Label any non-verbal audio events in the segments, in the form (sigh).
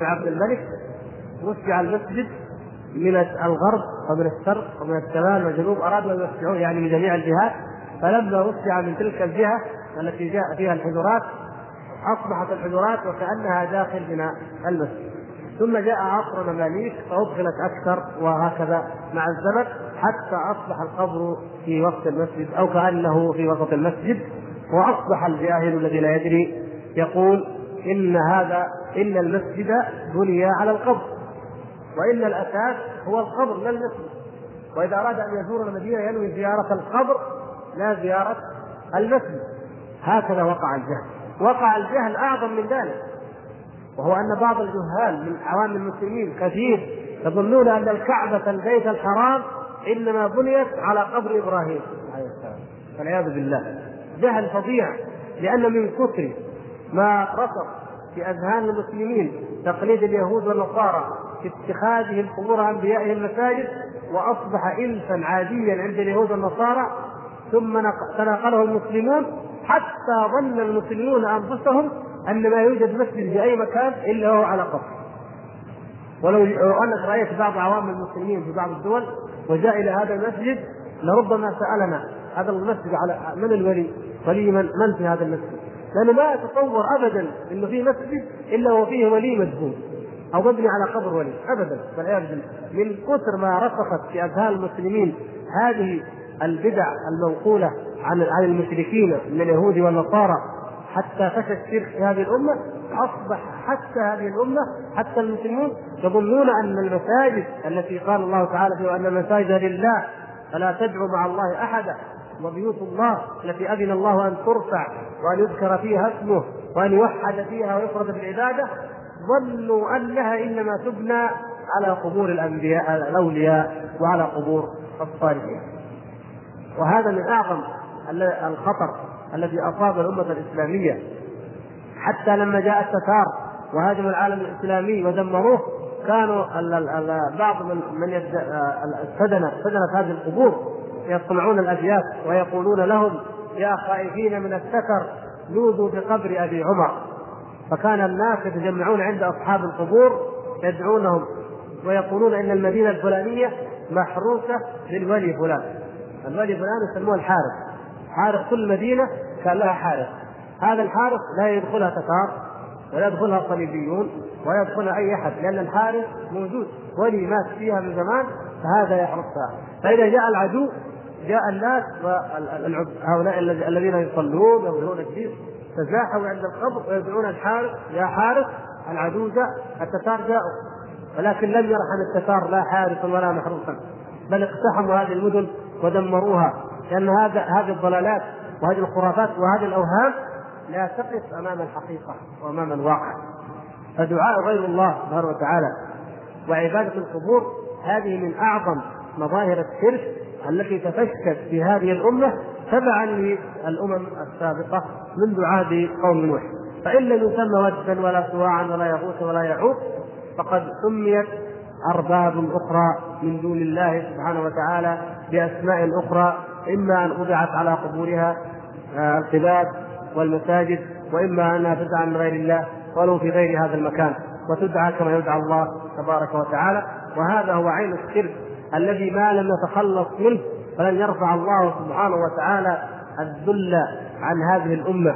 عبد الملك وسع المسجد من الغرب ومن الشرق ومن الشمال والجنوب أرادوا أن يوسعوه يعني من جميع الجهات. فلما وسع من تلك الجهة التي جاء فيها الحجرات أصبحت الحجرات وكأنها داخل بناء المسجد. ثم جاء عصر المماليك فأدخلت أكثر وهكذا مع الزمن حتى أصبح القبر في وسط المسجد أو كأنه في وسط المسجد. وأصبح الجاهل الذي لا يدري يقول إن هذا إن المسجد بني على القبر وإن الأساس هو القبر لا المسجد. وإذا أراد أن يزور المدينة ينوي زيارة القبر لا زيارة المسجد. هكذا وقع الجهل. وقع الجهل أعظم من ذلك وهو أن بعض الجهال من عوام المسلمين كثير يظنون أن الكعبة البيت الحرام إنما بنيت على قبر إبراهيم عليه السلام. والعياذ بالله. جهل فظيع لأن من كثر ما رسخ في أذهان المسلمين تقليد اليهود والنصارى في اتخاذهم قبور انبيائهم مساجد وأصبح الفا عاديا عند اليهود والنصارى ثم تناقله المسلمون حتى ظن المسلمون أنفسهم أن ما يوجد مسجد في أي مكان إلا هو على قبر ولو أنك رأيت بعض عوام المسلمين في بعض الدول وجاء إلى هذا المسجد لربما سألنا هذا المسجد على من الولي؟ ولي من؟ من في هذا المسجد؟ لأنه ما يتصور ابدا إنه في مسجد إلا وفيه ولي مدفون أو مبني على قبر ولي ابدا. والعياذ بالله. من كثر ما رسخت في أذهان المسلمين هذه البدع المنقولة عن عن المشركين من اليهود والنصارى حتى فشى الشرك في هذه الأمة أصبح حتى هذه الأمة حتى المسلمون يظنون أن المساجد التي قال الله تعالى فيها ان المساجد لله فلا تدعوا مع الله أحدا. وبيوت الله التي أذن الله أن ترفع وأن يذكر فيها اسمه وأن يوحد فيها ويفرد بالعباده ظنوا أنها إنما تبنى على قبور الأنبياء الأولياء وعلى قبور الصالحين. وهذا من أعظم الخطر الذي أصاب الأمة الإسلامية. حتى لما جاء التتار وهاجموا العالم الإسلامي ودمروه كانوا بعض من من السدنه سدنه هذه القبور. يصنعون الابيات ويقولون لهم يا خائفين من السكر لوذوا بقبر أبي عمر. فكان الناس يتجمعون عند أصحاب القبور يدعونهم ويقولون إن المدينة الفلانية محروسة للولي فلان. الولي فلان يسموه الحارس حارس كل مدينة كان لها حارس هذا الحارس لا يدخلها تتار ولا يدخلها صليبيون ولا يدخلها أي أحد لأن الحارس موجود. ولي مات فيها من زمان فهذا يحرسها فإذا جاء العدو جاء الناس هؤلاء الذين يصلون ويظهرون الدين تزاحموا عند القبر ويدعون الحارس يا حارس العدو جاء التتار جاءوا. ولكن لم يرحم التتار لا حارسا ولا محروسا. بل اقتحموا هذه المدن ودمروها. لأن هذا هذه الضلالات وهذه الخرافات وهذه الأوهام لا تقف أمام الحقيقة وأمام الواقع. فدعاء غير الله سبحانه وتعالى وعبادة القبور هذه من أعظم مظاهر الشرك التي تفشت في هذه الأمة تبعا للأمم السابقة منذ عهد قوم نوح. فإن لم يسمى ودا ولا سواعا ولا يغوث ولا يعوق فقد سميت أرباب أخرى من دون الله سبحانه وتعالى بأسماء أخرى إما أن وضعت على قبورها آه، القباب والمساجد وإما أنها تدعى من غير الله ولو في غير هذا المكان. وتدعى كما يدعى الله تبارك وتعالى. وهذا هو عين الشرك الذي ما لم يتخلص منه فلن يرفع الله سبحانه وتعالى الذل عن هذه الأمة.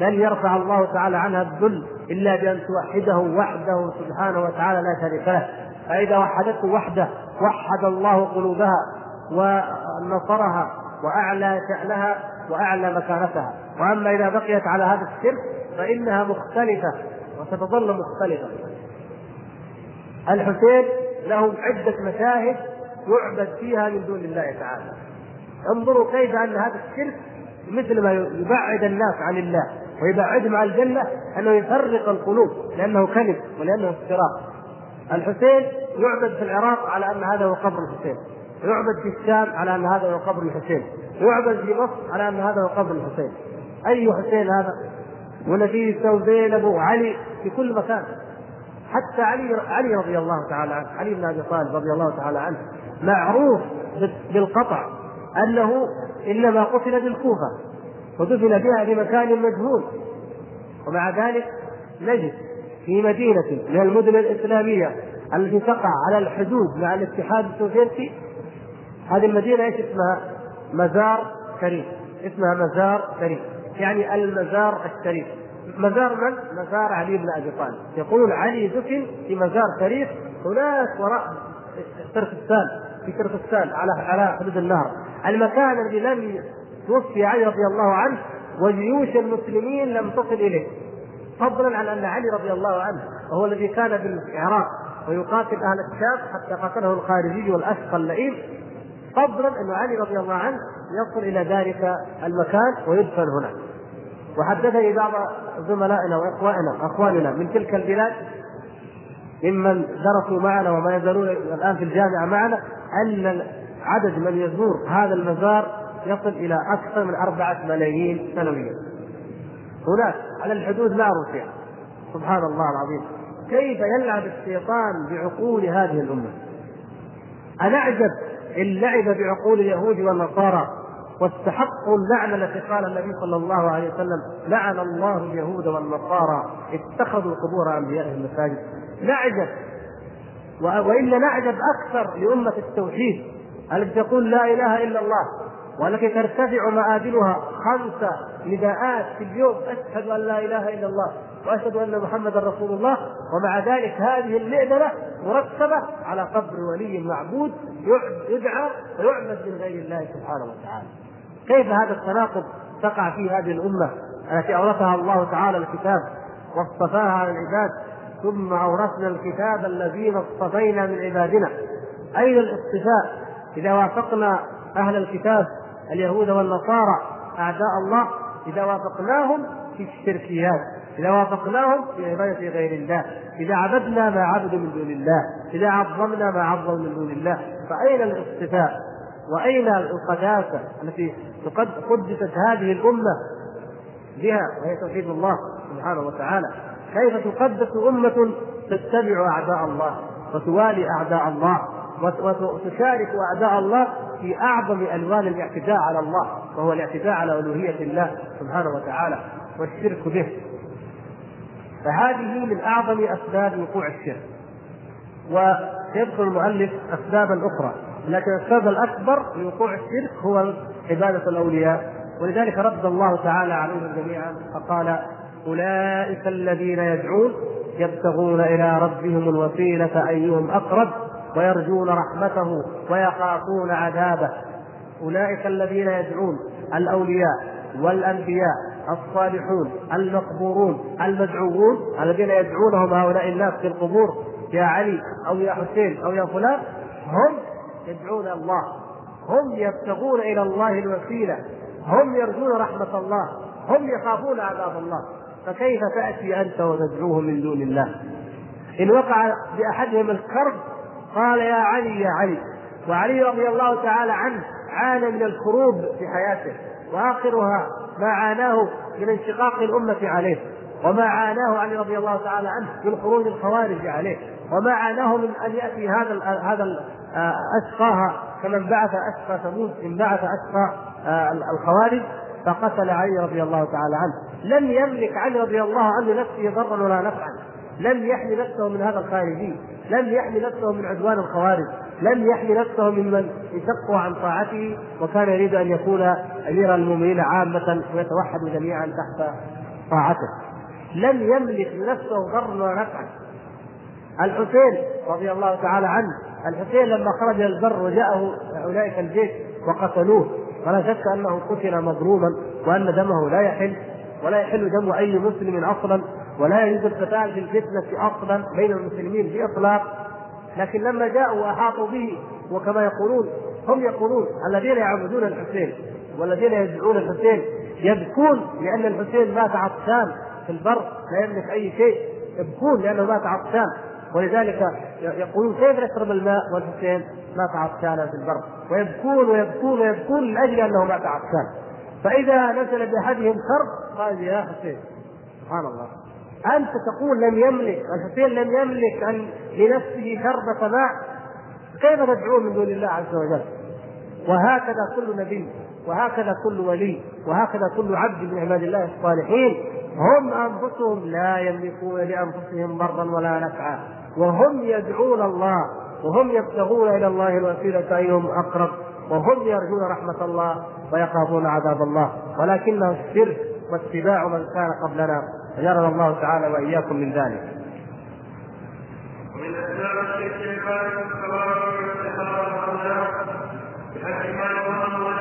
لن يرفع الله تعالى عنها الذل إلا بأن توحده وحده سبحانه وتعالى لا شريك له. فإذا وحدته وحده وحد الله قلوبها ونصرها وأعلى شأنها وأعلى مكانتها. وأما إذا بقيت على هذا الشرك فإنها مختلفة وستظل مختلفة. الحسين له عدة مشاهد يعبد فيها من دون الله تعالى. انظروا كيف أن هذا الشرك مثل ما يبعد الناس عن الله ويبعدهم عن الجنة أنه يفرق القلوب لأنه كذب ولأنه افتراق. الحسين يعبد في العراق على أن هذا هو قبر الحسين يعبد في الشام على أن هذا هو قبر الحسين يعبد في مصر على أن هذا هو قبر الحسين. أي حسين هذا؟ ونفيسه وزينب وعلي في كل مكان. حتى علي علي رضي الله تعالى عنه علي بن أبي طالب رضي الله تعالى عنه. معروف بالقطع أنه إنما قتل بالكوفة ودفن بها في مكان مجهول. ومع ذلك نجد في مدينة من المدن الإسلامية التي تقع على الحدود مع الاتحاد السوفيتي هذه المدينة إيش اسمها؟ مزار شريف. اسمها مزار شريف. يعني المزار الشريف. مزار من؟ مزار علي بن أبي طالب. يقول علي دفن في مزار شريف هناك وراء تركستان في تركستان على على حدود النهر. المكان الذي لم توفي علي رضي الله عنه وجيوش المسلمين لم تصل إليه. فضلا عن أن علي رضي الله عنه وهو الذي كان بالعراق ويقاتل أهل الشام حتى قتله الخارجي والأشقى اللئيم فضلا أن علي رضي الله عنه يصل إلى ذلك المكان ويدفن هناك وحدثني بعض زملائنا وإخواننا أخواننا من تلك البلاد ممن درسوا معنا وما يزالون الآن في الجامعة معنا. أن عدد من يزور هذا المزار يصل إلى أكثر من أربعة ملايين سنويا. هناك على الحدود مع روسيا سبحان الله العظيم. كيف يلعب الشيطان بعقول هذه الأمة؟ أنعجب إن لعب بعقول اليهود والنصارى واستحقوا اللعنة التي قال النبي صلى الله عليه وسلم لعن الله اليهود والنصارى اتخذوا قبور أنبيائهم مساجد. نعجب وإن نعجب أكثر لأمة التوحيد التي تقول لا إله إلا الله؟ والتي ترتفع مآذنها خمس نداءات في اليوم أشهد أن لا إله إلا الله وأشهد أن محمدا رسول الله. ومع ذلك هذه المئذنه مرتبة على قبر ولي معبود يدعى ويعبد من غير الله سبحانه وتعالى. كيف هذا التناقض تقع فيه هذه الأمة التي أورثها الله تعالى الكتاب واصطفاها على العباد؟ ثم اورثنا الكتاب الذين اصطفينا من عبادنا. أين الاصطفاء؟ إذا وافقنا أهل الكتاب اليهود والنصارى أعداء الله إذا وافقناهم في الشركيات إذا وافقناهم في عبادة غير الله إذا عبدنا ما عبدوا من دون الله إذا عظمنا ما عظموا من دون الله فأين الاصطفاء وأين القداسة التي قدست هذه الأمة بها وهي توحيد الله سبحانه وتعالى كيف تقدس أمة تتبع أعداء الله وتوالي أعداء الله وتشارك أعداء الله في أعظم ألوان الاعتداء على الله وهو الاعتداء على ألوهية الله سبحانه وتعالى والشرك به. فهذه من أعظم أسباب وقوع الشرك. ويذكر المؤلف اسبابا أخرى لكن السبب الأكبر لوقوع الشرك هو عبادة الأولياء. ولذلك رد الله تعالى عليهم جميعا فقال أولئك الذين يدعون يبتغون إلى ربهم الوسيلة أيهم أقرب ويرجون رحمته ويخافون عذابه. أولئك الذين يدعون الأولياء والأنبياء الصالحون المقبورون المدعوون الذين يدعونهم هؤلاء الناس في القبور يا علي أو يا حسين أو يا فلان هم يدعون الله هم يبتغون إلى الله الوسيلة هم يرجون رحمة الله هم يخافون عذاب الله. فكيف تأتي أنت وتدعوهم من دون الله؟ إن وقع بأحدهم الكرب قال يا علي يا علي. وعلي رضي الله تعالى عنه عانى من الكروب في حياته وآخرها ما عاناه من انشقاق الأمة عليه وما عاناه علي رضي الله تعالى عنه من خروج الخوارج عليه وما عاناه من أن يأتي هذا هذا اشقاها كمن بعث اشقى ثمود إن بعث اشقى الخوارج. فقتل علي رضي الله تعالى عنه. لم يملك علي رضي الله عنه لنفسه ضرا ولا نفعا. لم يحمي نفسه من هذا الخارجي. لم يحمي نفسه من عدوان الخوارج. لم يحمي نفسه ممن انشقوا عن طاعته وكان يريد أن يكون أمير المؤمنين عامة ويتوحد جميعا تحت طاعته. لم يملك لنفسه ضرا ولا نفعا. الحسين رضي الله تعالى عنه. الحسين لما خرج البر وجاءه اولئك الجيش وقتلوه. فلا شك أنه قتل مظلوما وأن دمه لا يحل ولا يحل دم أي مسلم أصلا ولا يجوز القتال في الفتنة أصلا بين المسلمين بإطلاق. لكن لما جاءوا وأحاطوا به وكما يقولون هم يقولون الذين يعبدون الحسين والذين يدعون الحسين يبكون لأن الحسين مات عطشان في البر لا يملك أي شيء. يبكون لأنه مات عطشان. ولذلك يقولون كيف نشرب الماء والحسين؟ مات عطشانا في البر. ويبكون ويبكون ويبكون من أجل انه مات عطشان فإذا نزل بأحدهم خرق قال يا حسين سبحان الله. أنت تقول لم يملك الحسين لم يملك أن لنفسه شربة ماء كيف تدعوه من دون الله عز وجل؟ وهكذا كل نبي وهكذا كل ولي وهكذا كل عبد من عباد الله الصالحين. هم أنفسهم لا يملكون لأنفسهم ضرا ولا نفعا. وهم يدعون الله وهم يبتغون إلى الله الوسيلة أيهم أقرب وهم يرجون رحمة الله ويخافون عذاب الله ولكنه الشرك واتباع من كان قبلنا اجرنا الله تعالى وإياكم من ذلك. ومن أسباب الشرك عبادة الصلاة والانتحار والصلاه بحسب ما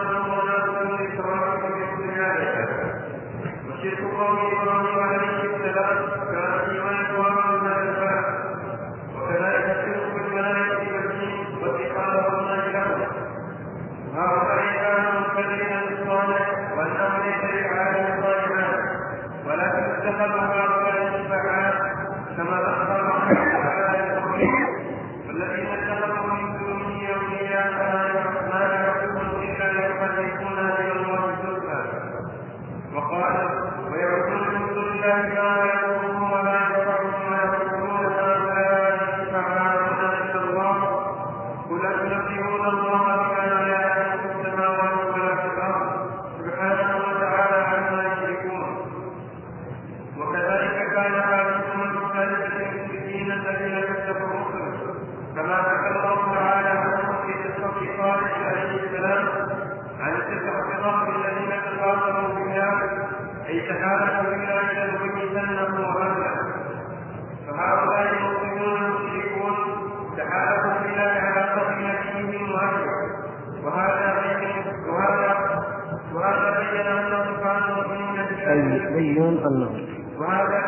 يبين النظر وهذا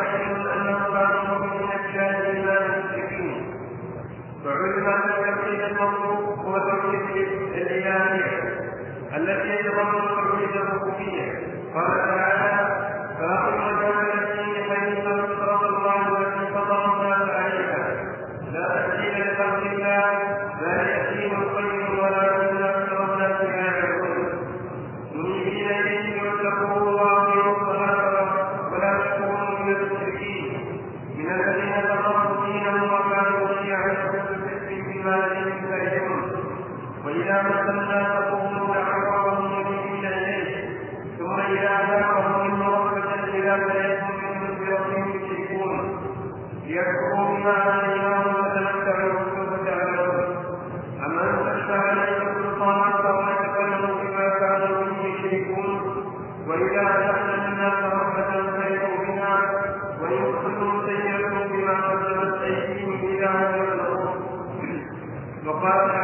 Papa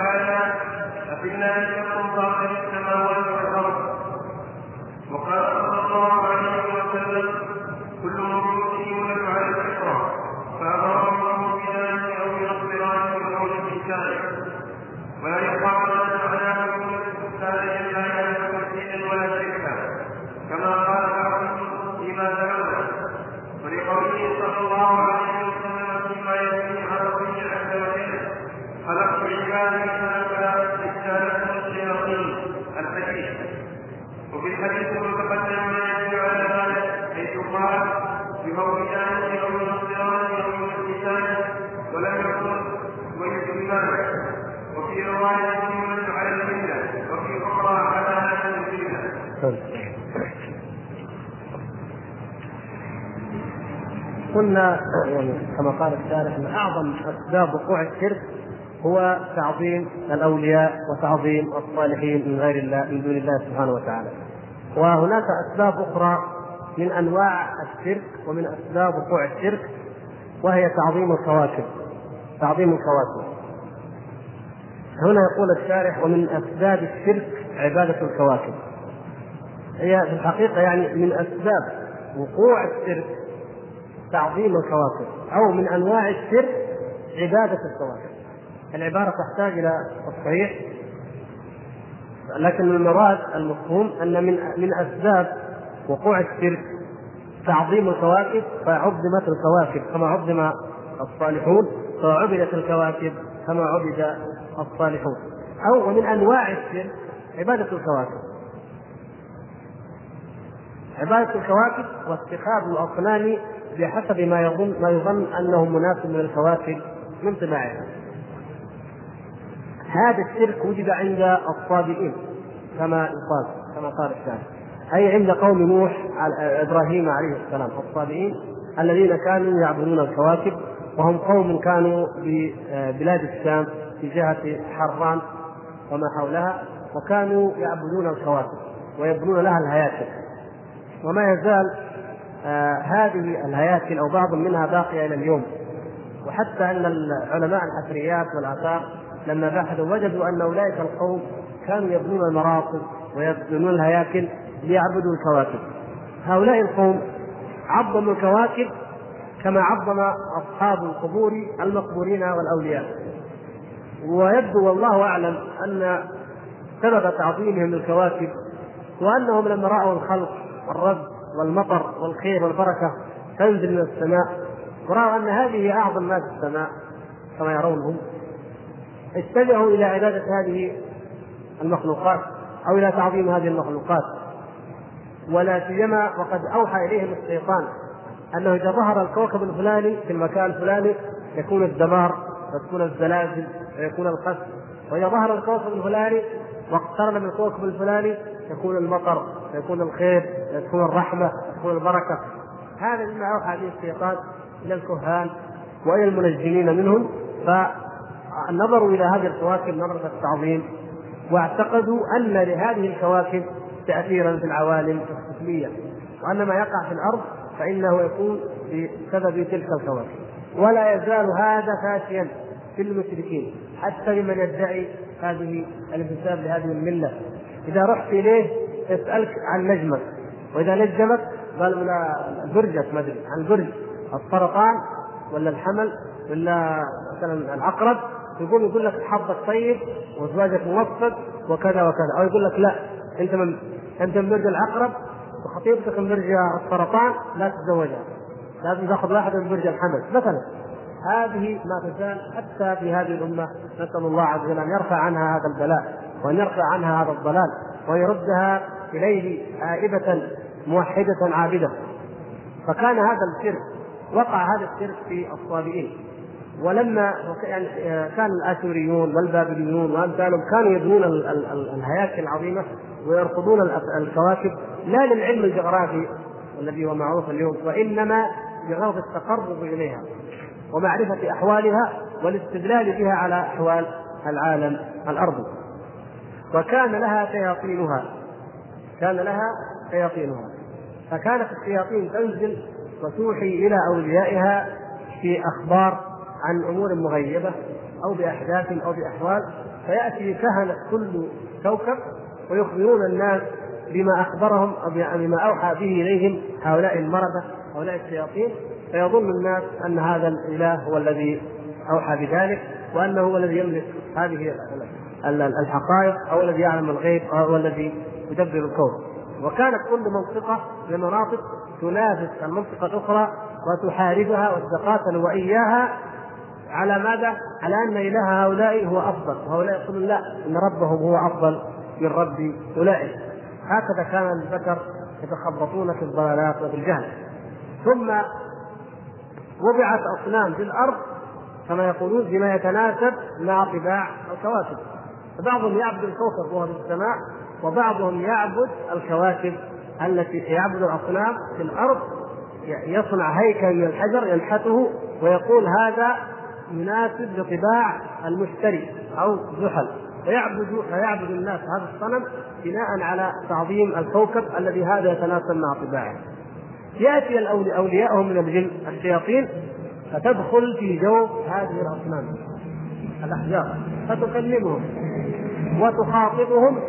أعظم أسباب وقوع الشرك هو تعظيم الأولياء وتعظيم الصالحين من غير الله من دون الله سبحانه وتعالى. وهناك أسباب أخرى من أنواع الشرك ومن أسباب وقوع الشرك وهي تعظيم الكواكب. تعظيم الكواكب. هنا يقول الشارح ومن أسباب الشرك عبادة الكواكب. هي في الحقيقة يعني من أسباب وقوع الشرك تعظيم الكواكب أو من أنواع الشرك عبادة الكواكب العبارة تحتاج إلى تصحيح لكن المراد المفهوم أن من من أسباب وقوع الشرك تعظيم الكواكب فعظمت الكواكب كما عظم الصالحون فعبدت الكواكب كما عبد الصالحون. أو ومن أنواع الشرك عبادة الكواكب. عبادة الكواكب واتخاذ الأصنام بحسب ما يظن ما يظن أنه مناسب من الكواكب من طباعها هذا الشرك وجد عند الصابئين كما يقال كما قال الشاعر أي عند قوم نوح إبراهيم عليه السلام الصابئين الذين كانوا يعبدون الكواكب وهم قوم كانوا ببلاد آه، الشام في جهة حران وما حولها وكانوا يعبدون الكواكب ويبنون لها الهياكل. وما يزال هذه الهياكل أو بعض منها باقية إلى اليوم. وحتى أن العلماء الحفريات والآثار لما بحثوا وجدوا أن أولئك القوم كانوا يبنون المراقب ويبنون الهياكل ليعبدوا الكواكب. هؤلاء القوم عظموا الكواكب كما عظم أصحاب القبور المقبورين والأولياء. ويبدو والله أعلم أن سبب تعظيمهم للكواكب وأنهم لما رأوا الخلق والرد والمطر والخير والبركة تنزل من السماء. وراوا أن هذه أعظم ما في السماء كما يرونهم. اتجهوا إلى عبادة هذه المخلوقات أو إلى تعظيم هذه المخلوقات. ولا سيما وقد أوحى إليهم الشيطان أنه إذا ظهر الكوكب الفلاني في المكان الفلاني يكون الدمار وتكون الزلازل ويكون القسم وإذا ظهر الكوكب الفلاني واقترن من الكوكب الفلاني يكون المطر يكون الخير يكون الرحمة يكون البركة. هذا مما أوحى به الشيطان إلى الكهان وإلى المنجمين منهم. فنظروا إلى هذه الكواكب نظرة التعظيم واعتقدوا أن لهذه الكواكب تاثيرا في العوالم السفليه وأن ما يقع في الأرض فإنه يكون بسبب تلك الكواكب. ولا يزال هذا فاشيا في المشركين حتى لمن يدعي هذه الانتساب لهذه الملة. إذا رحت إليه يسالك عن نجمك. وإذا نجمك قال لا برجك ما أدري عن برج. السرطان ولا الحمل ولا مثلا العقرب يقول يقول لك حظك طيب وزواجك موفق وكذا وكذا. أو يقول لك لا أنت من أنت من برج العقرب وخطيبتك من برج السرطان لا تتزوجها. لازم تاخذ واحد من برج الحمل مثلا. هذه ما تزال حتى في هذه الأمة. نسأل الله عز وجل أن يرفع عنها هذا البلاء وأن يرفع عنها هذا الضلال ويردها إليه عائبه موحدة عابدة. فكان هذا الشرك وقع هذا الشرك في الصابئين. ولما يعني كان الآشوريون والبابليون وأمثالهم كانوا يبنون الهياكل العظيمة ويرصدون الكواكب لا للعلم الجغرافي الذي هو معروف اليوم وإنما بغرض التقرب إليها. ومعرفة أحوالها والاستدلال بها على أحوال العالم الارضي وكان لها شياطينها. كان لها شياطينها. فكانت الشياطين تنزل وتوحي إلى أوليائها في أخبار عن أمور مغيبة أو بأحداث أو بأحوال. فيأتي كهنة كل كوكب ويخبرون الناس بما أخبرهم أو بما أوحى به إليهم هؤلاء المرضى هؤلاء الشياطين. فيظن الناس أن هذا الإله هو الذي أوحى بذلك وأنه هو الذي يملك هذه الحقائق أو الذي يعلم الغيب أو هو الذي يدبر الكون. وكانت كل منطقة من المناطق تنافس المنطقة الأخرى وتحاربها وتتقاتل وإياها على ماذا؟ على أن إله هؤلاء هو أفضل. وهؤلاء يقولون لا إن ربهم هو أفضل من رب أولئك. هكذا كان البشر يتخبطون في الضلالات وفي الجهل. ثم وضعت أصنام في الأرض كما يقولون بما يتناسب مع طباع الكواكب. فبعضهم يعبد الكوكب وهو في السماء وبعضهم يعبد الكواكب التي يعبد الأصنام في الأرض. يصنع هيكل من الحجر ينحته ويقول هذا مناسب لطباع المشتري أو زحل. فيعبد فيعبد الناس هذا الصنم بناء على تعظيم الكوكب الذي هذا يتناسب مع طباعه. يأتي اولياءهم من الجن الشياطين فتدخل في جو هذه الأصنام. الأحجار. فتكلمهم وتخاطبهم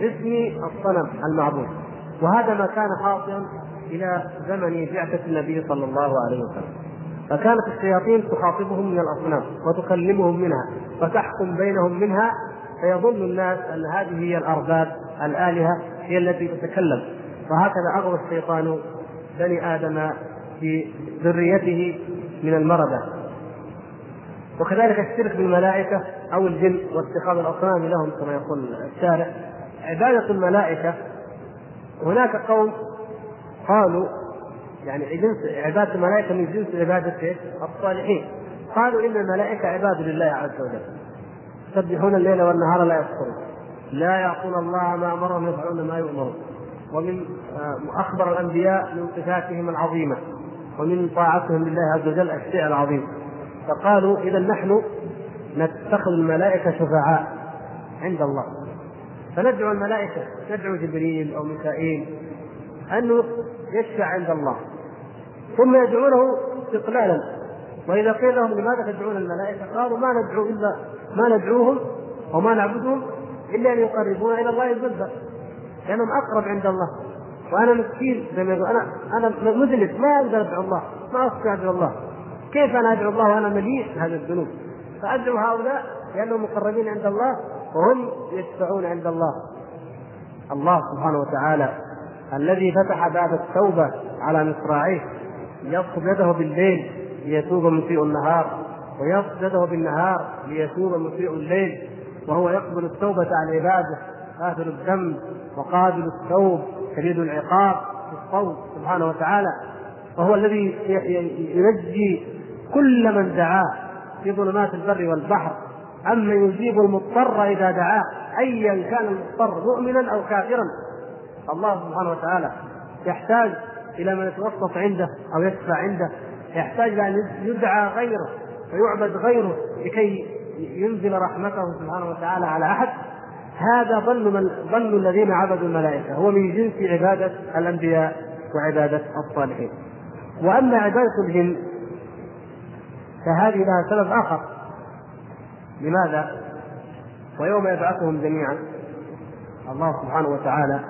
باسم الصنم المعبود. وهذا ما كان حاصلا إلى زمن بعثة النبي صلى الله عليه وسلم. فكانت الشياطين تخاطبهم من الأصنام وتكلمهم منها وتحكم بينهم منها فيظن الناس أن هذه هي الأرباب الآلهة هي التي تتكلم. وهكذا أغوى الشيطان بني آدم في ذريته من المرضى وكذلك الشرك بالملائكة أو الجن واتخاذ الأصنام لهم كما يقول الشارع. عبادة الملائكة هناك قوم قالوا يعني عبادة الملائكة من جنس عبادة الصالحين. قالوا إن الملائكة عباد لله عز وجل. يسبحون الليل والنهار لا يفطرون لا يعصون الله ما أمرهم يفعلون ما يؤمرون. ومن آه، أخبر الأنبياء من صفاتهم العظيمة ومن طاعتهم لله عز وجل الشيء العظيم. فقالوا إذا نحن نتخذ الملائكة شفعاء عند الله. فندعو الملائكة ندعو جبريل أو ميكائيل أنه يشفع عند الله. ثم يدعونه استقلالا. وإذا قيل لهم لماذا تدعون الملائكة؟ قالوا ما ندعو إلا ما ندعوهم وما نعبدهم إلا أن يقربونا إلى الله زلفى لأنهم أقرب عند الله. وأنا مسكين زي ما يقول. أنا أنا مذنب ما أقدر أدعو الله. ما أستطيع أدعو الله. كيف أنا أدعو الله وأنا مليء بهذه الذنوب؟ فأدعو هؤلاء لأنهم مقربين عند الله وهم يشفعون عند الله. الله سبحانه وتعالى الذي فتح باب التوبة على مصراعيه يبسط يده بالليل ليتوب مسيء النهار. ويبسط يده بالنهار ليتوب مسيء الليل وهو يقبل التوبة عن عباده غافر الذنب وقابل التوب شديد العقاب ذي الطول سبحانه وتعالى. وهو الذي ينجي كل من دعاه في ظلمات البر والبحر. أمن يجيب المضطر إذا دعاه أيا كان المضطر مؤمنا أو كافرا. الله سبحانه وتعالى يحتاج إلى من يتوسط عنده أو يشفع عنده يحتاج إلى أن يدعى غيره. ويعبد غيره لكي ينزل رحمته سبحانه وتعالى على أحد هذا ظن من ظن الذين عبدوا الملائكة هو من جنس عبادة الأنبياء وعبادة الصالحين وأما عبادة الجن فهذه لها سبب آخر لماذا؟ ويوم يبعثهم جميعا الله سبحانه وتعالى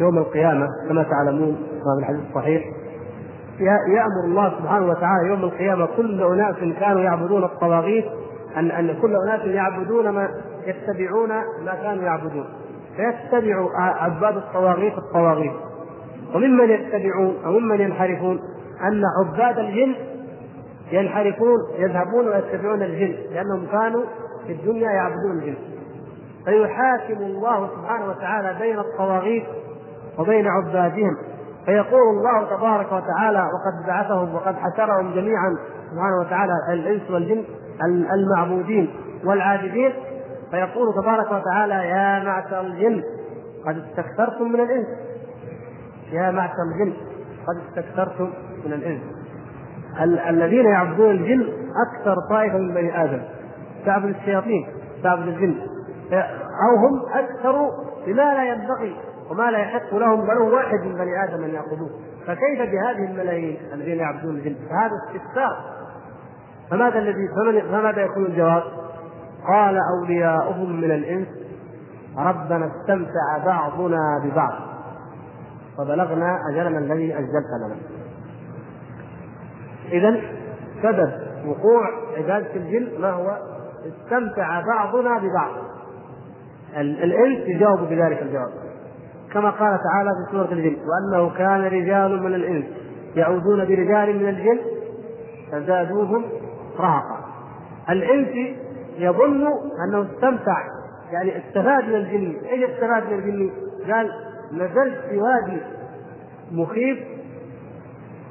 يوم القيامة كما تعلمون كما في الحديث الصحيح يأمر الله سبحانه وتعالى يوم القيامة كل أناس كانوا يعبدون الطواغيت أن أن كل أناس يعبدون ما يتبعون ما كانوا يعبدون. فيتبع عباد الطواغيت الطواغيت. وممن يتبعون أو ممن ينحرفون أن عباد الجن ينحرفون يذهبون ويتبعون الجن لأنهم كانوا في الدنيا يعبدون الجن. فيحاكم الله سبحانه وتعالى بين الطواغيت وبين عبادهم. فيقول الله تبارك وتعالى وقد بعثهم وقد حشرهم جميعا سبحانه وتعالى الإنس والجن المعبودين والعابدين. فيقول تبارك وتعالى يا معشر الجن قد استكثرتم من الإنس. يا معشر الجن قد استكثرتم من الإنس. ال- الذين يعبدون الجن أكثر طائفة من بني آدم. تعبد الشياطين تعبد الجن. أو هم أكثر بما لا ينبغي. وما لا يحق لهم بل هو واحد من بني آدم أن يأخذوه فكيف بهذه الملايين الذين يعبدون الجن فهذا استكثار فماذا الذي فماذا يكون الجواب؟ قال أولياؤهم من الإنس ربنا استمتع بعضنا ببعض فبلغنا أجلنا الذي أجلت لنا. اذا سبب وقوع عبادة الجن ما هو؟ استمتع بعضنا ببعض. الإنس يجاوب بذلك الجواب. كما قال تعالى في سورة الجن وأنه كان رجال من الإنس يعودون برجال من الجن فزادوهم رهقا. الإنس يظن أنه استمتع يعني استفاد من الجن. إيش استفاد من الجن؟ قال نزلت في وادي مخيف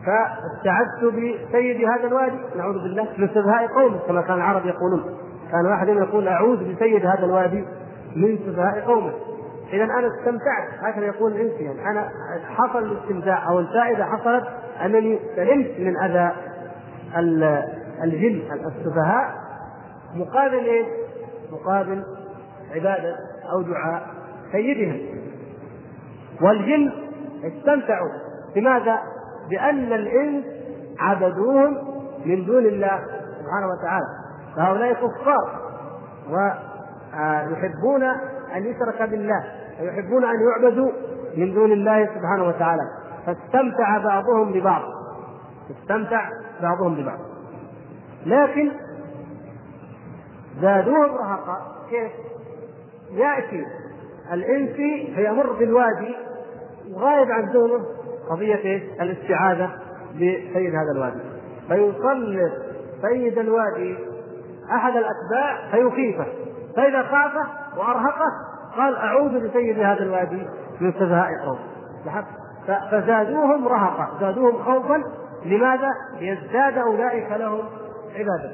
فاستعذت بسيد هذا الوادي. نعوذ بالله من سفهاء قومه كما كان العرب يقولون. كان واحد يقول أعوذ بسيد هذا الوادي من سفهاء قومه. إذا أنا استمتعت هكذا يقول الانس يعني أنا حصل الاستمتاع أو الفائدة حصلت أنني سلمت من أذى الجن السفهاء مقابل إيش؟ مقابل عبادة أو دعاء سيدهم والجن استمتعوا. بماذا؟ بأن الإنس عبدوهم من دون الله سبحانه وتعالى. فهؤلاء كفار ويحبون أن يشرك بالله. ويحبون أن يعبدوا من دون الله سبحانه وتعالى. فاستمتع بعضهم ببعض. استمتع بعضهم ببعض. لكن زادوهم رهقا. كيف؟ يأتي الإنسي فيمر بالوادي وغايب عن ذهنه قضية؟ الاستعاذة بسيد هذا الوادي. فيسلط سيد الوادي أحد الأتباع فيخيفه. فإذا خافه وأرهقه قال أعوذ بسيد هذا الوادي من سفهاء قوم فزادوهم رهقا زادوهم خوفا. لماذا؟ ليزداد أولئك لهم عبادة.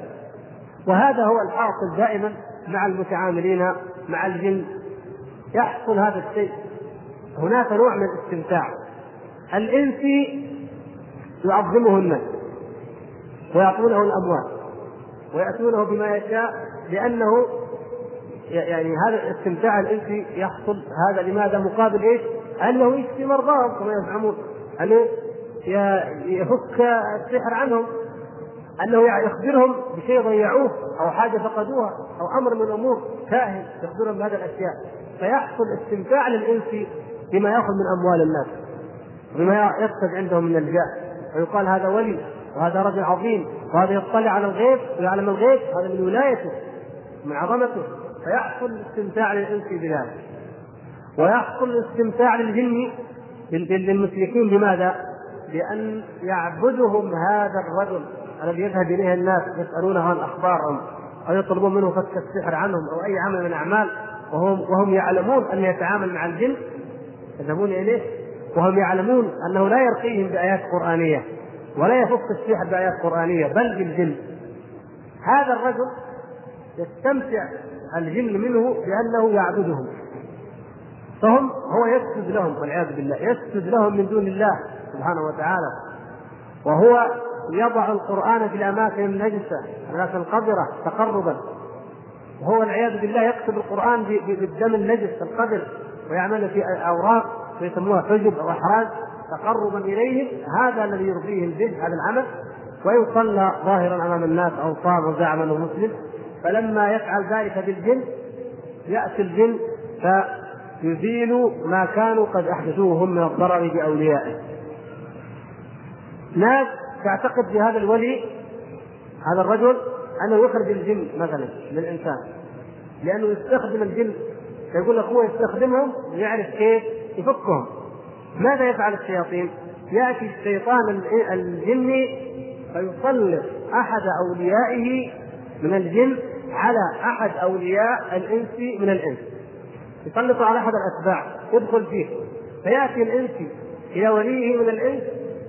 وهذا هو الحاصل دائما مع المتعاملين مع الجن. يحصل هذا الشيء. هناك نوع من الاستمتاع. الإنسي يعظمه الناس ويعطونه الأموال ويأتونه بما يشاء لأنه يعني هذا الاستمتاع الانسي يحصل هذا لماذا؟ مقابل إيش؟ انه يشفي مرضاهم؟ كما يزعمون انه يفك السحر عنهم؟ انه يخبرهم بشيء ضيعوه أو حاجة فقدوها أو أمر من الأمور؟ كاهن يخبرهم بهذه الأشياء. فيحصل استمتاع للإنس بما يأخذ من أموال الناس بما يكسب عندهم من الجاه ويقال هذا ولي وهذا رجل عظيم وهذا يطلع على الغيب ويعلم الغيب هذا من ولايته من عظمته. فيحصل الاستمتاع للإنس بذلك ويحصل الاستمتاع للجن للمشركين لماذا؟ لأن يعبدهم هذا الرجل الذي يذهب إليه الناس يسألونه عن أخبارهم أو يطلبون منه فك السحر عنهم أو أي عمل من الأعمال وهم وهم يعلمون أن يتعامل مع الجن يذهبون إليه وهم يعلمون أنه لا يرقيهم بآيات قرآنية ولا يفك السحر بآيات قرآنية بل بالجن هذا الرجل يستمتع الجن منه بأنه يعبدهم. فهم هو يسجد لهم والعياذ بالله يسجد لهم من دون الله سبحانه وتعالى. وهو يضع القرآن في الأماكن النجسة الأماكن القذرة تقربا. وهو والعياذ بالله يكتب القرآن بالدم النجس القذر ويعمل في أوراق ويسموها حجب أو أحراز تقربا إليهم هذا الذي يرضيهم به هذا العمل. ويصلى ظاهرا أمام الناس أو صام أنه مسلم فلما يفعل ذلك بالجن يأتي الجن فيزيل ما كانوا قد أحدثوه هم من الضرر بأوليائه. ناس تعتقد في هذا الولي هذا الرجل أنه يخرج الجن مثلا للانسان لأنه يستخدم الجن يقول لك هو يستخدمهم ويعرف كيف يفكهم. ماذا يفعل الشياطين؟ يأتي الشيطان الجني فيسلط أحد أوليائه من الجن على أحد أولياء الإنس من الإنس. يسلط على أحد الأتباع. يدخل فيه. فيأتي الانسي إلى وليه من الإنس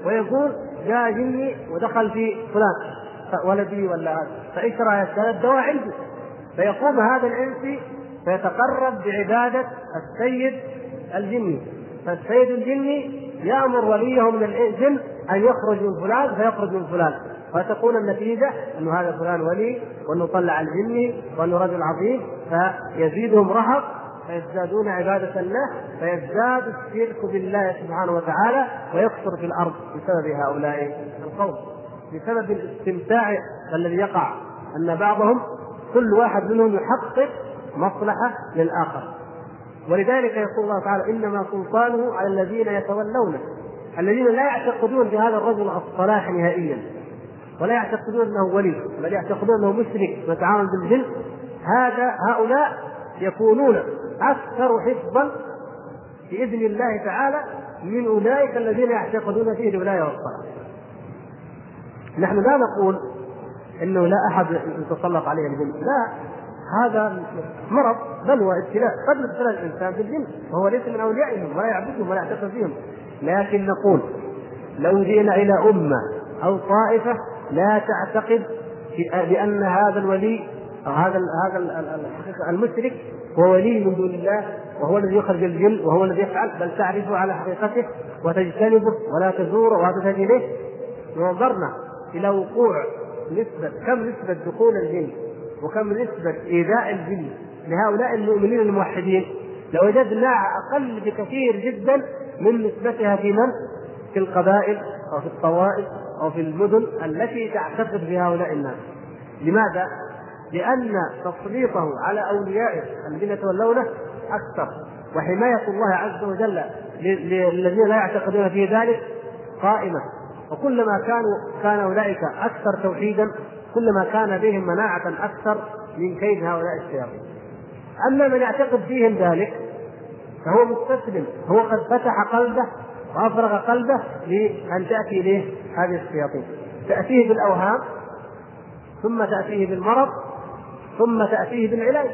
ويقول جاء جني ودخل في فلان. ولدي ولا هذا. فإيش رايك؟ قال الدواء عندي فيقوم هذا الانسي فيتقرب بعبادة السيد الجني. فالسيد الجني يأمر وليه من الجن أن يخرج من فلان فيخرج من فلان. فتكون النتيجة أنه هذا فلان ولي وأنه طلع الجني وأنه رجل عظيم فيزيدهم رهق فيزدادون عبادة له فيزداد الشرك بالله سبحانه وتعالى ويكثر في الأرض بسبب هؤلاء القوم. بسبب الاستمتاع الذي يقع أن بعضهم كل واحد منهم يحقق مصلحة للآخر. ولذلك يقول الله تعالى إنما سلطانه على الذين يتولونه الذين لا يعتقدون بهذا الرجل الصلاح نهائيا. ولا يعتقدون أنه ولي بل يعتقدون أنه مشرك ويتعامل بالجن. هذا هؤلاء يكونون أكثر حفظا بإذن الله تعالى من أولئك الذين يعتقدون فيه الولاية والصلاه. نحن لا نقول إنه لا أحد يتسلط عليه الجن، لا هذا مرض بلوى ابتلاء. قد يبتلى الإنسان بالجن وهو ليس من أوليائهم ولا يعبدهم ولا يعتقد فيهم. لكن نقول لو جئنا إلى أمة أو طائفة لا تعتقد بأن هذا الولي أو هذا هذا المشرك هو ولي من دون الله وهو الذي يخرج الجن وهو الذي يفعل بل تعرفه على حقيقته وتجتنبه ولا تزوره ولا تذهب إليه. نظرنا إلى وقوع نسبة كم نسبة دخول الجن وكم نسبة إيذاء الجن لهؤلاء المؤمنين الموحدين. لوجدناها أقل بكثير جدا من نسبتها في من؟ في القبائل أو في الطوائف. أو في المدن التي تعتقد بهؤلاء الناس. لماذا؟ لأن تسليطه على أوليائه الذين يتولونه أكثر. وحماية الله عز وجل للذين لا يعتقدون في ذلك قائمة. وكلما كانوا كان أولئك أكثر توحيدا كلما كان بهم مناعة أكثر من كيد هؤلاء الشياطين. أما من يعتقد فيهم ذلك فهو مستسلم. هو قد فتح قلبه وأفرغ قلبه لأن تأتي إليه هذه الشياطين. تأتيه بالأوهام ثم تأتيه بالمرض ثم تأتيه بالعلاج.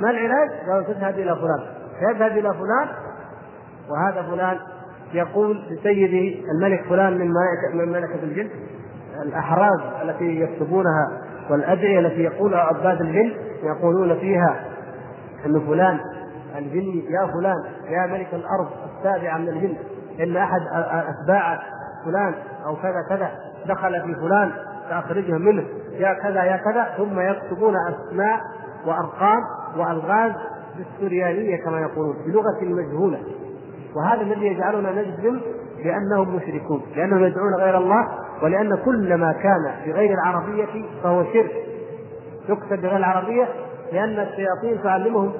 ما العلاج؟ قالوا تذهب إلى فلان. يذهب إلى فلان وهذا فلان يقول لسيده الملك فلان من من ملكة الجن. الأحراز التي يكتبونها والأدعية التي يقولها عباد الجن يقولون فيها أن فلان الجن يا فلان يا ملك الأرض السابعه من الجن إن أحد أتباع فلان أو كذا كذا دخل في فلان فاخرجه منه يا كذا يا كذا ثم يكتبون أسماء وأرقام وألغاز بالسريانية كما يقولون بلغة مجهولة. وهذا الذي يجعلنا نجزم بأنهم مشركون لأنهم يدعون غير الله ولأن كل ما كان بغير العربية فهو شرك. يكتب بغير العربية لأن الشياطين تعلمهم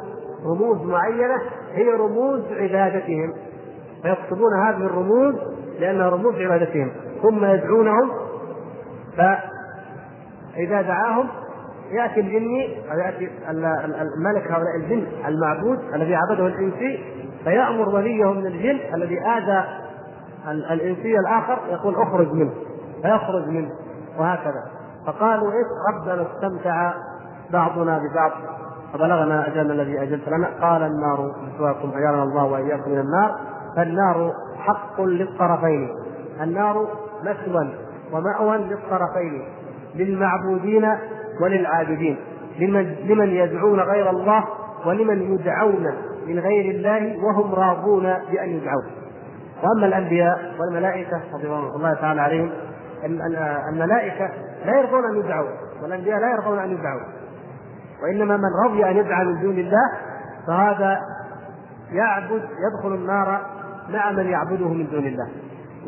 رموز معينة هي رموز عبادتهم. فيكتبون هذه الرموز لأنها رموز عبادتهم. ثم يدعونهم فإذا دعاهم يأتي الجني يأتي الملك هؤلاء الجن المعبود الذي عبده الانسي فيأمر وليه من الجن الذي آذى الانسي الآخر يقول اخرج منه فيخرج منه وهكذا. فقالوا إيش ربنا استمتع بعضنا ببعض. فبلغنا أجلنا الذي أجلت لنا. قال النار مثواكم أجارنا الله وإياكم من النار. فالنار حق للطرفين. النار مثوى ومأوى للطرفين للمعبودين وللعابدين لمن لمن يدعون غير الله ولمن يدعون من غير الله وهم راضون بأن يدعون وأما الأنبياء والملائكة رضوان الله تعالى عليهم الملائكة لا يرضون أن يدعوا والأنبياء لا يرضون أن يدعوا وإنما من رضي أن يدعى من دون الله فهذا يعبد يدخل النار مع من يعبده من دون الله.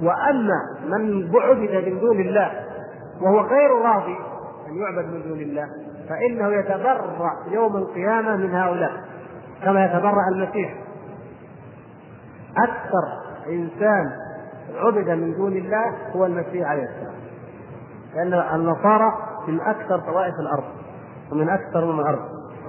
وأما من عبد من دون الله وهو غير راضي أن يعبد من دون الله فإنه يتبرأ يوم القيامة من هؤلاء كما يتبرأ المسيح. أكثر إنسان عبد من دون الله هو المسيح عليه السلام. لأن النصارى من أكثر طوائف الأرض. ومن أكثر من الأرض.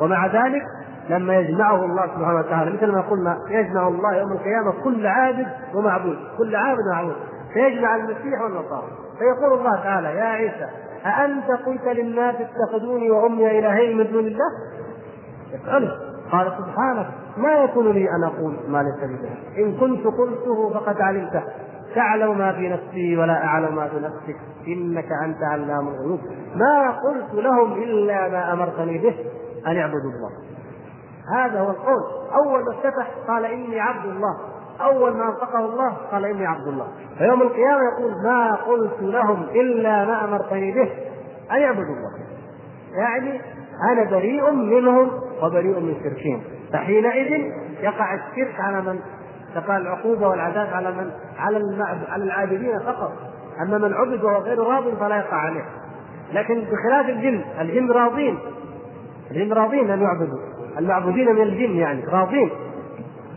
ومع ذلك لما يجمعه الله سبحانه وتعالى مثل ما قلنا يجمع الله يوم القيامة كل عابد ومعبود. كل عابد ومعبود. فيجمع المسيح والنصارى. فيقول الله تعالى يا عيسى أأنت قلت للناس اتخذوني وأمي إلهين من دون الله؟ يسأله قال سبحانك ما يكون لي أن أقول ما ليس لي إن كنت قلته فقد علمته. تعلم ما في نفسي ولا أعلم ما في نفسك. إنك أنت علام الغيوب. ما قلت لهم إلا ما أمرتني به أن اعبدوا الله. هذا هو القول. أول ما افتتح قال إني عبد الله. أول ما أنطقه الله قال إني عبد الله. فيوم القيامة يقول ما قلت لهم إلا ما أمرتني به أن يعبدوا الله. يعني أنا بريء منهم وبريء من شركهم. فحينئذ يقع الشرك على من؟ تقع العقوبة والعذاب على من؟ على على العابدين فقط. أما من عبد وهو غير راض فلا يقع عليه. لكن بخلاف الجن الجن راضين. الجن راضين أن يعبدوا. المعبودين من الجن يعني راضين.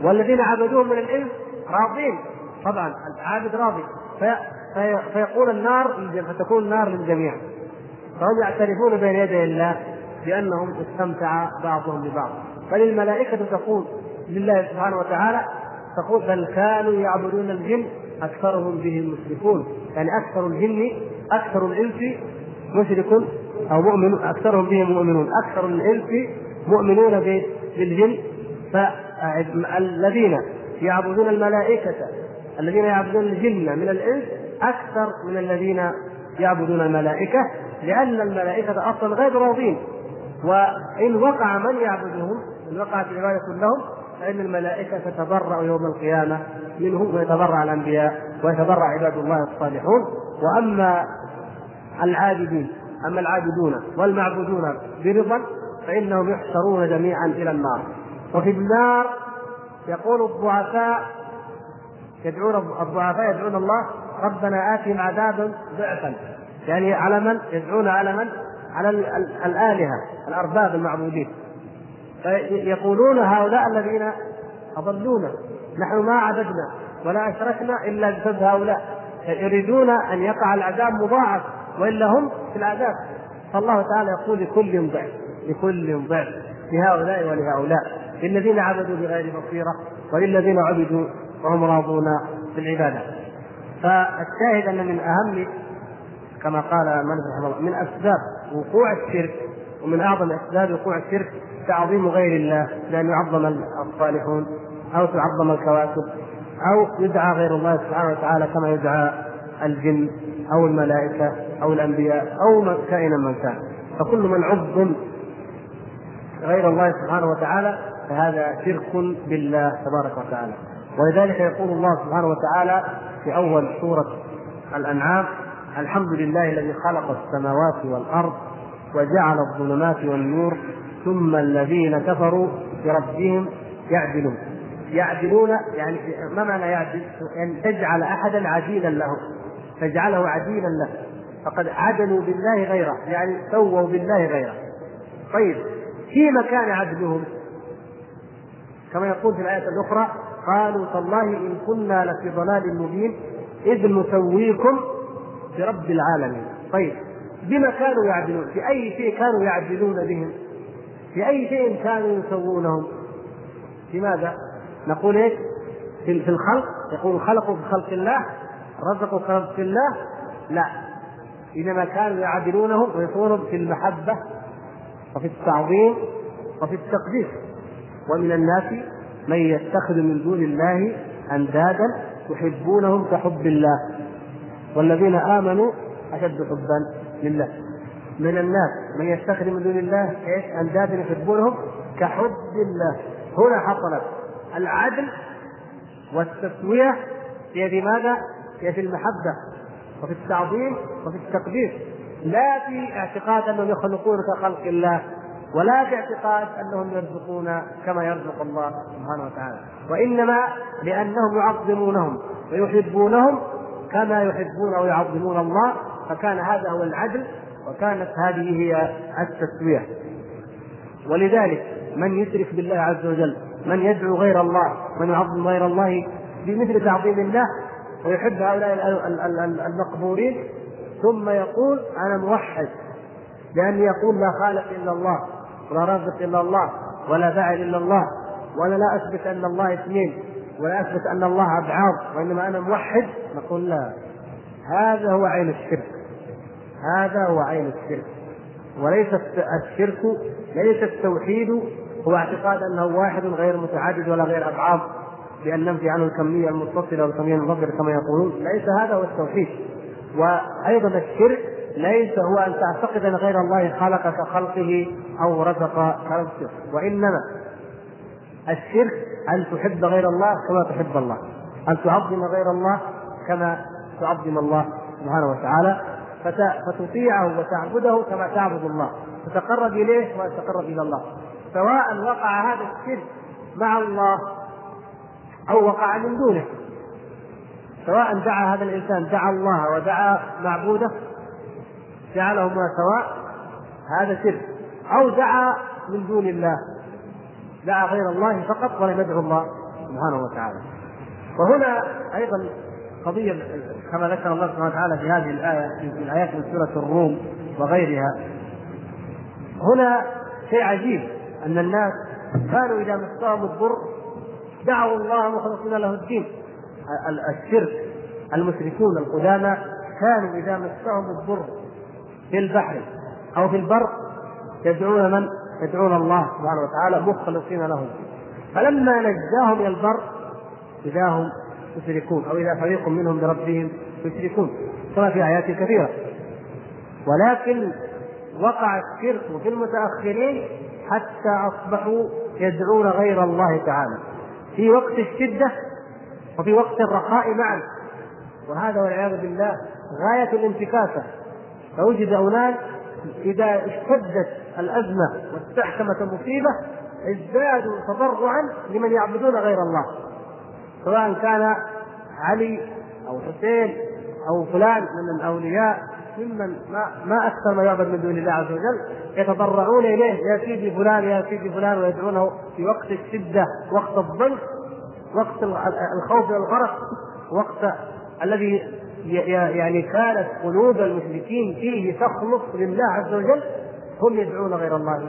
والذين عبدوهم من الإنس راضين. طبعا العابد راضي. في في فيقول النار فتكون النار للجميع. فهم يعترفون بين يدي الله بأنهم استمتع بعضهم ببعض. فللملائكه تقول لله سبحانه وتعالى تقول بل كانوا يعبدون الجن أكثرهم بهم مشركون. يعني أكثر الجن أكثر الإنس مشرك أو مؤمن أكثرهم بهم مؤمنون. أكثر الإنس مؤمنون بالجن. فالذين يعبدون الملائكة الذين يعبدون الجن من الإنس أكثر من الذين يعبدون الملائكة لأن الملائكة أصلا غير راضين. وإن وقع من يعبدهم إن وقعت العبادة لهم فإن الملائكة تتبرأ يوم القيامة منهم ويتبرأ الأنبياء ويتبرأ عباد الله الصالحون وأما العابدين أما العابدون والمعبودون برضا فإنهم يحشرون جميعا إلى النار وفي النار يقول الضعفاء يدعون الضعفاء يدعون الله ربنا آتهم عذابا ضعفا يعني على من؟ يدعون على من؟ على الآلهة الأرباب المعبودين فيقولون هؤلاء الذين أضلونا نحن ما عبدنا ولا أشركنا إلا بسبب هؤلاء يريدون أن يقع العذاب مضاعف وإلا هم في العذاب. فالله تعالى يقول لكل ضعف لكل ضعف لهؤلاء ولهؤلاء للذين عبدوا بغير بصيرة وللذين عبدوا وهم راضون بالعباده فالشاهد أن من أهم كما قال مالك رحمه الله من أسباب وقوع الشرك ومن أعظم أسباب وقوع الشرك تعظيم غير الله بان يعظم الصالحون أو تعظم الكواكب أو يدعى غير الله سبحانه وتعالى كما يدعى الجن أو الملائكة أو الأنبياء أو كائنا من كان. فكل من عظم غير الله سبحانه وتعالى فهذا شرك بالله تبارك وتعالى. ولذلك يقول الله سبحانه وتعالى في أول سورة الأنعام الحمد لله الذي خلق السماوات والأرض وجعل الظلمات والنور ثم الذين كفروا بربهم يعدلون. يعدلون يعني ما معنى يعدل؟ يعني تجعل أحدا عديلا له تجعله عديلا له فقد عدلوا بالله غيره يعني سووا بالله غيره. طيب في مكان عدلهم؟ كما يقول في الآية الأخرى قالوا تالله إن كنا لفي ضلال مبين إذ نسويكم برب العالمين. طيب بما كانوا يعدلون في أي شيء كانوا يعدلون بهم؟ في أي شيء كانوا يسوونهم؟ لماذا؟ نقول إيش؟ في الخلق؟ يقول خلقوا بخلق الله رزقوا بخلق الله؟ لا. إنما كانوا يعدلونهم ويصونهم في المحبة وفي التعظيم وفي التقديس. ومن الناس من يتخذ من دون الله أندادا يحبونهم كحب الله. والذين آمنوا أشد حبا. لله. من الناس من يتخذ من دون الله إيش؟ أندادا يحبونهم كحب الله. هنا حصلت العدل والتسوية هي ماذا؟ في المحبة وفي التعظيم وفي التقدير. لا في اعتقاد أنهم يخلقون كخلق الله ولا في اعتقاد أنهم يرزقون كما يرزق الله سبحانه وتعالى. وإنما لأنهم يعظمونهم ويحبونهم كما يحبون ويعظمون الله فكان هذا هو العدل وكانت هذه هي التسوية. ولذلك من يشرك بالله عز وجل من يدعو غير الله من يعظم غير الله بمثل تعظيم الله ويحب هؤلاء المقبورين ثم يقول أنا موحد لأني يقول لا خالق إلا الله ولا رازق إلا الله ولا فاعل إلا الله وأنا لا أثبت أن الله اثنين ولا أثبت أن الله أبعاد وإنما أنا موحد نقول لا. هذا هو عين الشرك. هذا هو عين الشرك. وليس الشرك ليس التوحيد هو اعتقاد أنه واحد غير متعدد ولا غير أبعاد بان ننفي عنه الكمية المتصلة والكمية المنفصله كما يقولون. ليس هذا هو التوحيد. وأيضا الشرك ليس هو أن تعتقد أن غير الله خلق كخلقه أو رزق خلقه وإنما الشرك أن تحب غير الله كما تحب الله أن تعظم غير الله كما تعظم الله سبحانه وتعالى. فتطيعه وتعبده كما تعبد الله تتقرب إليه وتتقرب إلى الله. سواء وقع هذا الشرك مع الله أو وقع من دونه. سواء دعا هذا الإنسان دعا الله ودعا معبوده جعلهما سواء هذا شرك أو دعا من دون الله دعا غير الله فقط ولم يدعو الله سبحانه وتعالى. وهنا أيضا قضية كما ذكر الله سبحانه وتعالى في هذه الآية في الآيات من سورة الروم وغيرها. هنا شيء عجيب أن الناس كانوا إذا مسهم الضر دعوا الله مخلصين له الدين. الشرك المشركون القدامى كانوا إذا مسهم الضر في البحر أو في البر يدعون من؟ يدعون الله سبحانه وتعالى مخلصين له فلما نجاهم إلى البر إذا هم يشركون أو إذا فريق منهم بربهم يشركون. كما في آيات كثيرة. ولكن وقع الشرك في المتأخرين حتى أصبحوا يدعون غير الله تعالى. في وقت الشدة وفي وقت الرخاء معا. وهذا والعياذ بالله غاية الانتكاسة. فوجد اناس إذا اشتدت الأزمة واستحكمت المصيبة ازدادوا تضرعا لمن يعبدون غير الله. سواء كان علي أو حسين أو فلان من الأولياء ممن ما ما أكثر ما يعبد من دون الله عز وجل يتضرعون إليه يا سيدي فلان يا سيدي فلان ويدعونه في وقت الشدة وقت الضنك وقت الخوف والغرق وقت الذي يعني كانت قلوب المشركين فيه تخلص لله عز وجل هم يدعون غير الله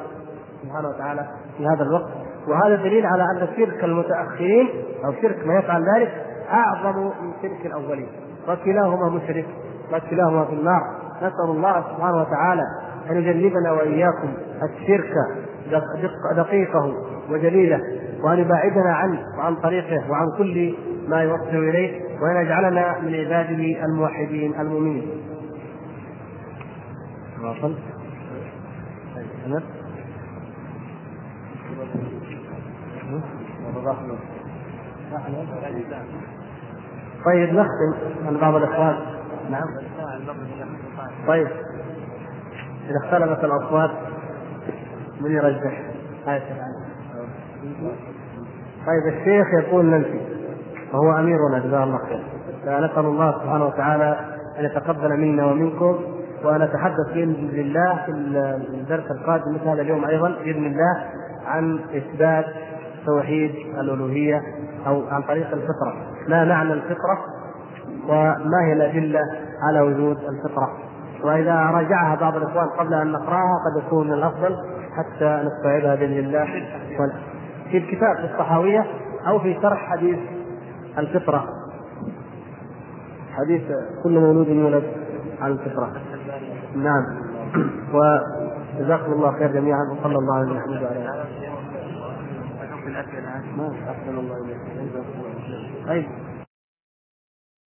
سبحانه وتعالى في هذا الوقت. وهذا دليل على أن شرك المتأخرين أو شرك ما يفعل ذلك أعظم من شرك الأولين. وكلاهما مشرك وكلاهما في النار. نسأل الله سبحانه وتعالى أن يجنبنا وإياكم الشرك دقيقه وجليله وأن يباعدنا عنه وعن طريقه وعن كل ما يوصل إليه وأن يجعلنا من عباده الموحدين المؤمنين. طيب نختم. عن بعض الاخوان نعم. طيب. إذا اختلفت الأصوات من يرجح؟ طيب الشيخ يقول ننفي وهو أميرنا جزاه الله خير. فنسال الله سبحانه وتعالى أن يتقبل منا ومنكم ونتحدث بإذن الله في الدرس القادم مثل هذا اليوم أيضا بإذن الله عن إثبات توحيد الألوهية أو عن طريق الفطرة. ما معنى الفطرة وما هي الأدلة على وجود الفطرة. وإذا راجعها بعض الإخوان قبل أن نقرأها قد يكون من الأفضل حتى نستوعبها بإذن الله. في الكتاب في الصحاوية أو في شرح حديث الفطرة. حديث كل مولود يولد على الفطرة. نعم. (clears throat) وجزاكم الله خير جميعا وصلى الله على محمد وعلى آله. ما أحسن الله إليك. طيب.